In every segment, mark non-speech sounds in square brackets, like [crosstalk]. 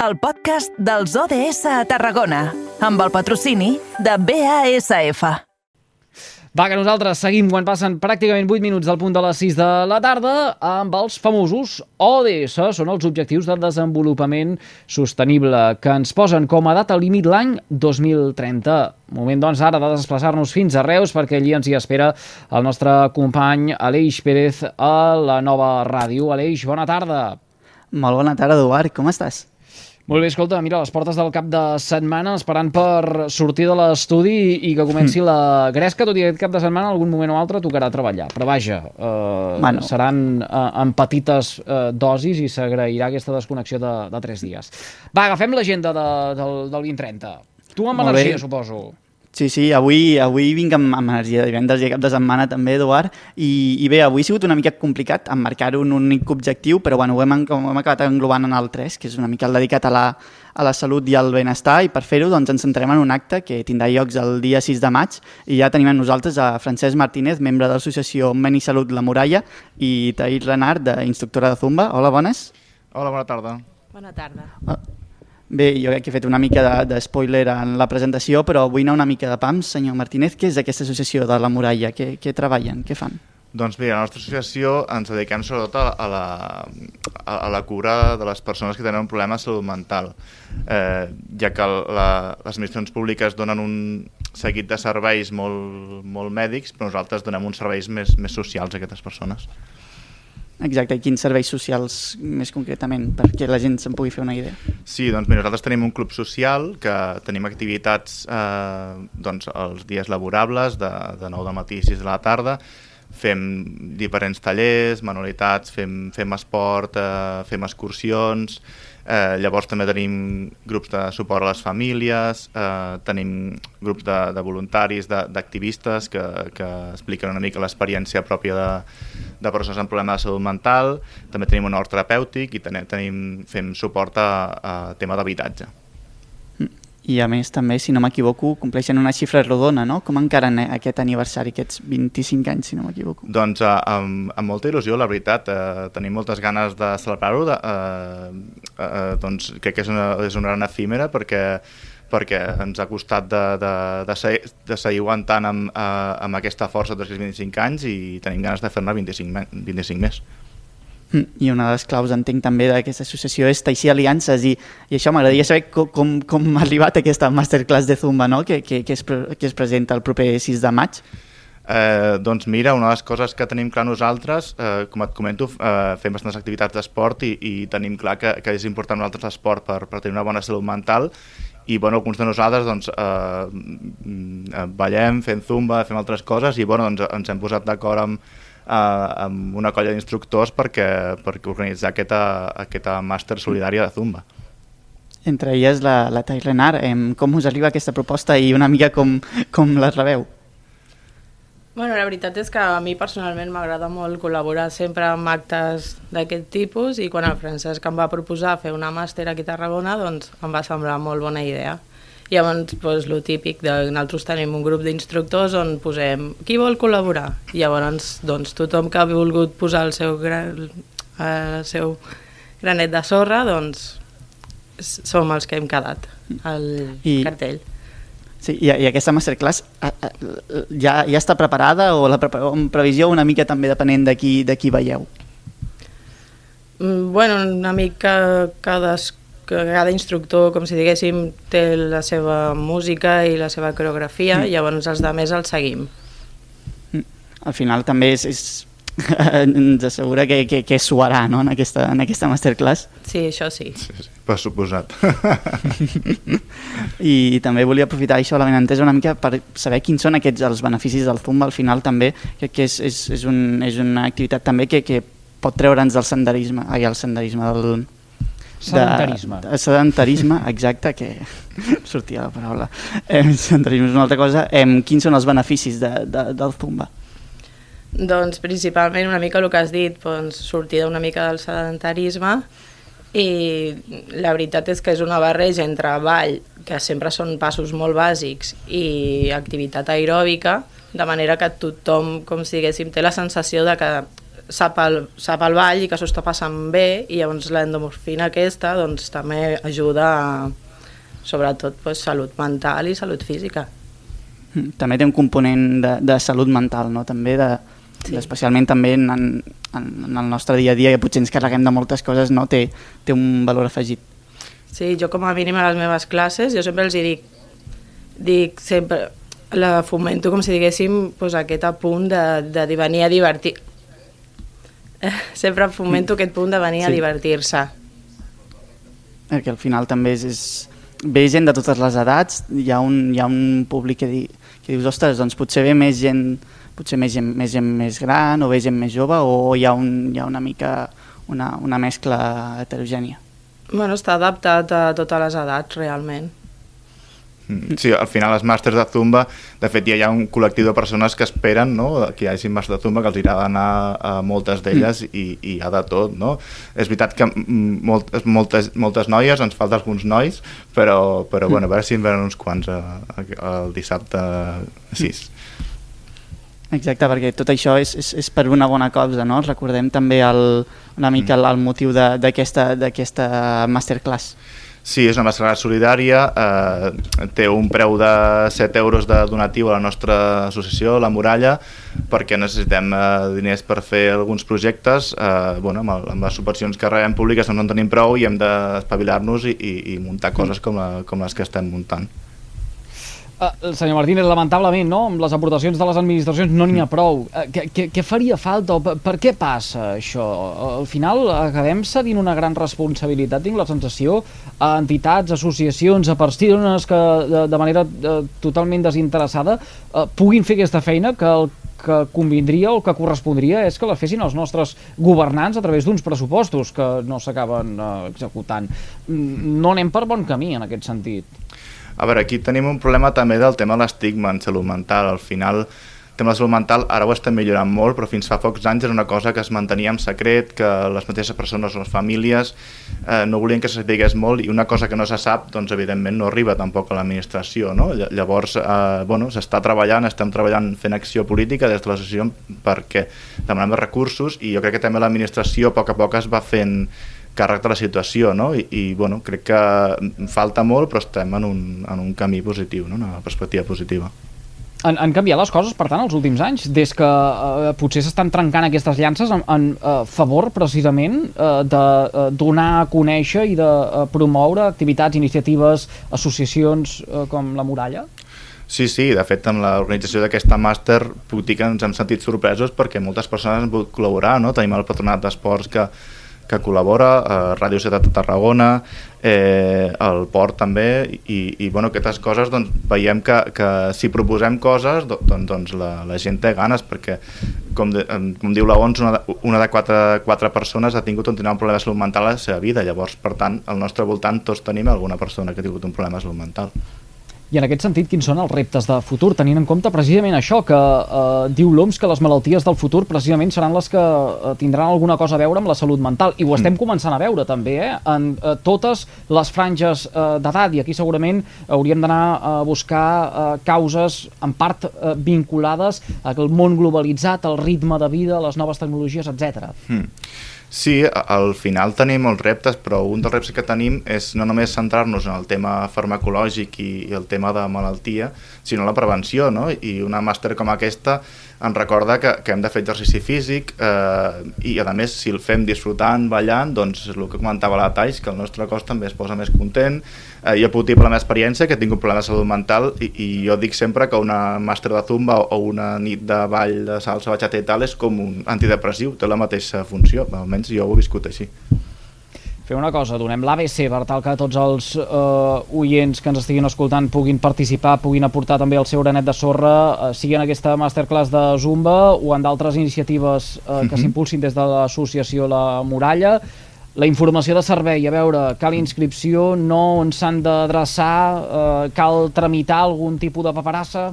el podcast dels ODS a Tarragona, amb el patrocini de BASF. Va, que nosaltres seguim quan passen pràcticament 8 minuts del punt de les 6 de la tarda amb els famosos ODS, són els Objectius de Desenvolupament Sostenible, que ens posen com a data límit l'any 2030. Moment, doncs, ara de desplaçar-nos fins a Reus, perquè allí ens hi espera el nostre company Aleix Pérez a la nova ràdio. Aleix, bona tarda. Molt bona tarda, Eduard. Com estàs? Molt bé, escolta, mira, les portes del cap de setmana, esperant per sortir de l'estudi i que comenci la gresca, tot i aquest cap de setmana, algun moment o altre tocarà treballar. Però vaja, eh, Bueno. seran eh, en petites eh, dosis i s'agrairà aquesta desconnexió de, de tres dies. Va, agafem l'agenda de, del, del 2030. Tu amb Molt bé. energia, suposo. Sí, sí, avui, avui vinc amb, amb energia, divendres i cap de setmana també, Eduard, i, i bé, avui ha sigut una mica complicat emmarcar un únic objectiu, però bueno, ho hem, en- ho hem acabat englobant en el 3, que és una mica el dedicat a la, a la salut i al benestar, i per fer-ho doncs, ens centrarem en un acte que tindrà llocs el dia 6 de maig, i ja tenim amb nosaltres a Francesc Martínez, membre de l'associació Meni Salut La Muralla, i Taïr Renard, d'instructora de Zumba. Hola, bones. Hola, bona tarda. Bona tarda. Bé, jo crec que he fet una mica de, de spoiler en la presentació, però vull anar una mica de pams. Senyor Martínez, què és aquesta associació de la Muralla? Què, què treballen? Què fan? Doncs bé, la nostra associació ens dediquem sobretot a, la, a, a la cura de les persones que tenen un problema de salut mental, eh, ja que la, les administracions públiques donen un seguit de serveis molt, molt mèdics, però nosaltres donem uns serveis més, més socials a aquestes persones. Exacte, i quins serveis socials més concretament, perquè la gent se'n pugui fer una idea? Sí, doncs mira, nosaltres tenim un club social que tenim activitats eh, doncs, els dies laborables de, de 9 del matí a 6 de la tarda, fem diferents tallers, manualitats, fem, fem esport, eh, fem excursions, eh, llavors també tenim grups de suport a les famílies, eh, tenim grups de, de voluntaris, d'activistes que, que expliquen una mica l'experiència pròpia de, de persones amb problemes de salut mental, també tenim un hort terapèutic i tenim, tenim, fem suport a, a tema d'habitatge. I a més també, si no m'equivoco, compleixen una xifra rodona, no? Com encaren eh, aquest aniversari, aquests 25 anys, si no m'equivoco? Doncs eh, amb, amb molta il·lusió, la veritat, eh, tenim moltes ganes de celebrar-ho, de, eh, eh, doncs crec que és una, és una gran efímera perquè perquè ens ha costat de, de, de, seguir, de seguir aguantant amb, eh, amb aquesta força dels 25 anys i tenim ganes de fer-ne 25, me- 25 més. I una de les claus, entenc, també d'aquesta associació és teixir aliances i, i això m'agradaria saber com, com, com ha arribat aquesta masterclass de Zumba, no? que, que, que, es, que es presenta el proper 6 de maig. Eh, doncs mira, una de les coses que tenim clar nosaltres, eh, com et comento, eh, fem bastantes activitats d'esport i, i tenim clar que, que és important nosaltres l'esport per, per tenir una bona salut mental i bueno, alguns de nosaltres doncs, eh, mm, eh, ballem, fem zumba, fem altres coses i bueno, doncs, ens hem posat d'acord amb, eh, amb una colla d'instructors perquè, perquè organitzar aquesta, aquesta màster solidària de zumba. Entre elles la, la Taïr Renard. Em, com us arriba aquesta proposta i una mica com, com la rebeu? Bueno, la veritat és que a mi personalment m'agrada molt col·laborar sempre amb actes d'aquest tipus i quan el Francesc em va proposar fer una màster aquí a Tarragona, doncs em va semblar molt bona idea. Llavors, doncs, el típic, de, nosaltres tenim un grup d'instructors on posem qui vol col·laborar. I llavors, doncs, tothom que ha volgut posar el seu, gran, el seu granet de sorra, doncs, som els que hem quedat al I- cartell. Sí, i, I aquesta masterclass ja, ja està preparada o la prepa en previsió una mica també depenent de qui, de qui veieu? Mm, Bueno, una mica cada, cada instructor, com si diguéssim, té la seva música i la seva coreografia, i llavors els de més els seguim. Al final també és, és [laughs] ens assegura que, que, que suarà no? en, aquesta, en aquesta masterclass. Sí, això sí. Sí, sí, per suposat. [laughs] I també volia aprofitar això, la benentesa, una mica per saber quins són aquests els beneficis del Zumba al final també, que, que és, és, és, un, és una activitat també que, que pot treure'ns del senderisme, ai, el senderisme, del... Sedentarisme. De, de sedentarisme, exacte, que [laughs] sortia la paraula. Eh, sedentarisme és una altra cosa. Eh, quins són els beneficis de, de, del Zumba? Doncs principalment una mica el que has dit, doncs, sortir una mica del sedentarisme i la veritat és que és una barreja entre ball, que sempre són passos molt bàsics, i activitat aeròbica, de manera que tothom, com si diguéssim, té la sensació de que sap el, sap el ball i que s'ho està passant bé i llavors l'endomorfina aquesta doncs, també ajuda a, sobretot pues, salut mental i salut física. Mm, També té un component de, de salut mental, no? també de, Sí. especialment també en, en, en el nostre dia a dia, que potser ens carreguem de moltes coses, no? té, té un valor afegit. Sí, jo com a mínim a les meves classes, jo sempre els hi dic, dic sempre, la fomento com si diguéssim pues, aquest apunt de, de venir a divertir. [laughs] Sempre fomento aquest punt de venir a Sí. divertir-se. Perquè al final també és, és... ve gent de totes les edats, hi ha un, hi ha un públic que, di, que dius, ostres, doncs potser ve més gent, potser més gent, més gent més gran o ve gent més jove o hi ha, un, hi ha una mica una, una mescla heterogènia. Bueno, està adaptat a totes les edats, realment. Mm, Sí, al final els màsters de Zumba, de fet ja hi ha un col·lectiu de persones que esperen no, que hi hagi màsters de Zumba, que els irà d'anar a moltes d'elles i, i hi ha de tot, no? És veritat que mm, moltes, moltes, moltes noies, ens falta alguns nois, però, però bueno, a veure si en venen uns quants a, a, el dissabte 6. Exacte, perquè tot això és, és, és per una bona causa, no? Recordem també el, una mica el, el motiu d'aquesta masterclass. Sí, és una masterclass solidària, eh, té un preu de 7 euros de donatiu a la nostra associació, La Muralla, perquè necessitem eh, diners per fer alguns projectes, eh, bueno, amb, el, amb les subvencions que rebem públiques no en tenim prou i hem d'espavilar-nos i, i, i muntar coses com, la, com les que estem muntant. Uh, senyor Martínez, lamentablement, no? amb les aportacions de les administracions no n'hi ha prou. Uh, què, què, què faria falta per, per què passa això? Al final acabem cedint una gran responsabilitat, tinc la sensació, a entitats, associacions, a persones que de, de manera uh, totalment desinteressada uh, puguin fer aquesta feina que el que convindria o el que correspondria és que la fessin els nostres governants a través d'uns pressupostos que no s'acaben uh, executant. Mm, No anem per bon camí en aquest sentit. A veure, aquí tenim un problema també del tema de l'estigma en salut mental. Al final, tema de salut mental ara ho estem millorant molt, però fins fa pocs anys era una cosa que es mantenia en secret, que les mateixes persones les famílies eh, no volien que se sapigués molt i una cosa que no se sap, doncs evidentment no arriba tampoc a l'administració. No? Lla- Llavors, eh, bueno, s'està treballant, estem treballant fent acció política des de l'associació perquè demanem recursos i jo crec que també l'administració a poc a poc es va fent càrrec de la situació, no? I, i bueno, crec que falta molt, però estem en un, en un camí positiu, no? una perspectiva positiva. Han, han canviat les coses, per tant, els últims anys, des que eh, potser s'estan trencant aquestes llances en, en eh, favor, precisament, eh, de eh, donar a conèixer i de eh, promoure activitats, iniciatives, associacions eh, com la Muralla? Sí, sí, de fet, amb l'organització d'aquesta màster que ens hem sentit sorpresos perquè moltes persones han volgut col·laborar, no? Tenim el patronat d'esports que, que col·labora, eh, Ràdio Ciutat de Tarragona, eh, el Port també, i, i bueno, aquestes coses doncs, veiem que, que si proposem coses do- doncs, doncs la, la gent té ganes perquè com, de, com diu la ONS, una de, una de quatre, quatre persones ha tingut un, un problema de salut mental a la seva vida, llavors per tant al nostre voltant tots tenim alguna persona que ha tingut un problema de salut mental. I en aquest sentit, quins són els reptes de futur, tenint en compte precisament això, que eh, diu l'OMS que les malalties del futur precisament seran les que eh, tindran alguna cosa a veure amb la salut mental. I ho estem començant a veure també, eh? en eh, totes les franges eh, d'edat, i aquí segurament hauríem d'anar a buscar eh, causes en part eh, vinculades al món globalitzat, al ritme de vida, les noves tecnologies, etc. Mm. Sí, al final tenim molts reptes, però un dels reptes que tenim és no només centrar-nos en el tema farmacològic i, i el tema de malaltia, sinó la prevenció, no? I una màster com aquesta ens recorda que, que hem de fer exercici físic eh, i, a més, si el fem disfrutant, ballant, doncs el que comentava la Tais, que el nostre cos també es posa més content. Eh, jo puc dir per la meva experiència que tinc un problema de salut mental i, i jo dic sempre que una màster de zumba o una nit de ball de salsa, bachata i tal és com un antidepressiu, té la mateixa funció, almenys jo ho he viscut així. Fer una cosa, donem l'ABC per tal que tots els eh, oients que ens estiguin escoltant puguin participar, puguin aportar també el seu granet de sorra, eh, sigui en aquesta masterclass de Zumba o en d'altres iniciatives eh, que s'impulsin des de l'associació La Muralla. La informació de servei, a veure, cal inscripció, no on s'han d'adreçar, eh, cal tramitar algun tipus de paperassa?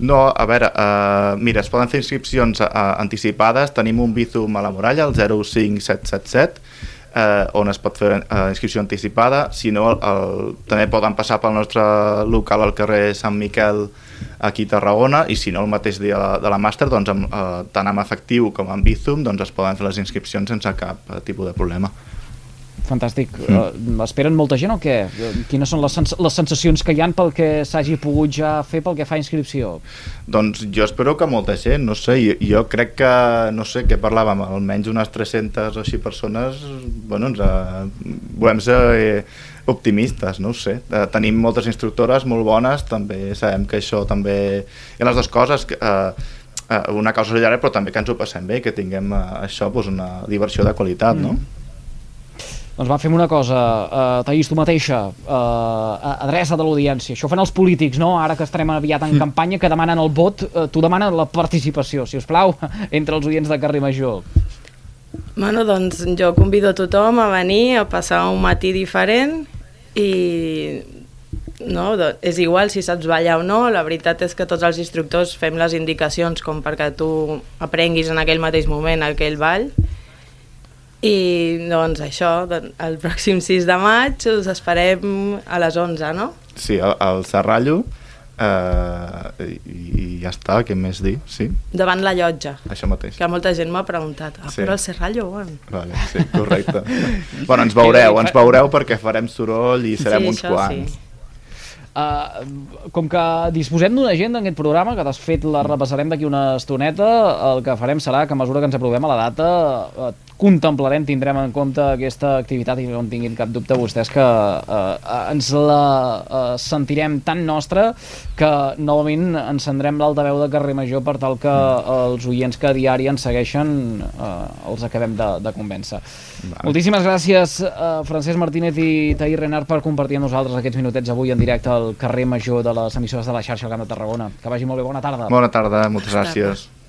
No, a veure, uh, mira, es poden fer inscripcions uh, anticipades, tenim un Bizum a la muralla, el 05777, eh, on es pot fer eh, inscripció anticipada, si no el, el, també poden passar pel nostre local al carrer Sant Miquel aquí a Tarragona i si no el mateix dia de la, de la màster doncs amb, eh, tant amb efectiu com amb Bizum doncs es poden fer les inscripcions sense cap eh, tipus de problema. Fantàstic. Mm. Uh, esperen molta gent o què? Quines són les, sens les sensacions que hi han pel que s'hagi pogut ja fer pel que fa a inscripció? Doncs jo espero que molta gent, no sé, jo, jo crec que, no sé, què parlàvem, almenys unes 300 o així persones, bueno, ens, uh, volem ser eh, optimistes, no ho sé. Tenim moltes instructores molt bones, també sabem que això també... Hi ha les dues coses, que, uh, una causa llarga però també que ens ho passem bé que tinguem això, doncs una diversió de qualitat, mm. no? Doncs va, fem una cosa, uh, Taís, tu mateixa, uh, adreça de l'audiència. Això fan els polítics, no? Ara que estarem aviat en mm. campanya, que demanen el vot, uh, tu demanes la participació, si us plau, [laughs] entre els oients de Carrer Major. Bueno, doncs jo convido a tothom a venir, a passar un matí diferent i no, és igual si saps ballar o no, la veritat és que tots els instructors fem les indicacions com perquè tu aprenguis en aquell mateix moment aquell ball i doncs això, el pròxim 6 de maig us esperem a les 11, no? Sí, al, al Serrallo eh, i, i ja està, què més dir? Sí. Davant la llotja. Això mateix. Que molta gent m'ha preguntat, ah, sí. però el Serrallo on? Vale, sí, correcte. [laughs] bueno, ens veureu, ens veureu perquè farem soroll i serem sí, uns quants. Sí. Uh, com que disposem d'una agenda en aquest programa, que de fet la repassarem d'aquí una estoneta, el que farem serà que a mesura que ens aprovem a la data uh, contemplarem, tindrem en compte aquesta activitat i no en tinguin cap dubte vostès que eh, ens la eh, sentirem tan nostra que novament encendrem l'altaveu de carrer Major per tal que els oients que a diari ens segueixen eh, els acabem de, de convèncer. Vale. Moltíssimes gràcies eh, Francesc Martínez i Tahir Renard per compartir amb nosaltres aquests minutets avui en directe al carrer Major de les emissores de la xarxa al Camp de Tarragona. Que vagi molt bé, bona tarda. Bona tarda, moltes gràcies.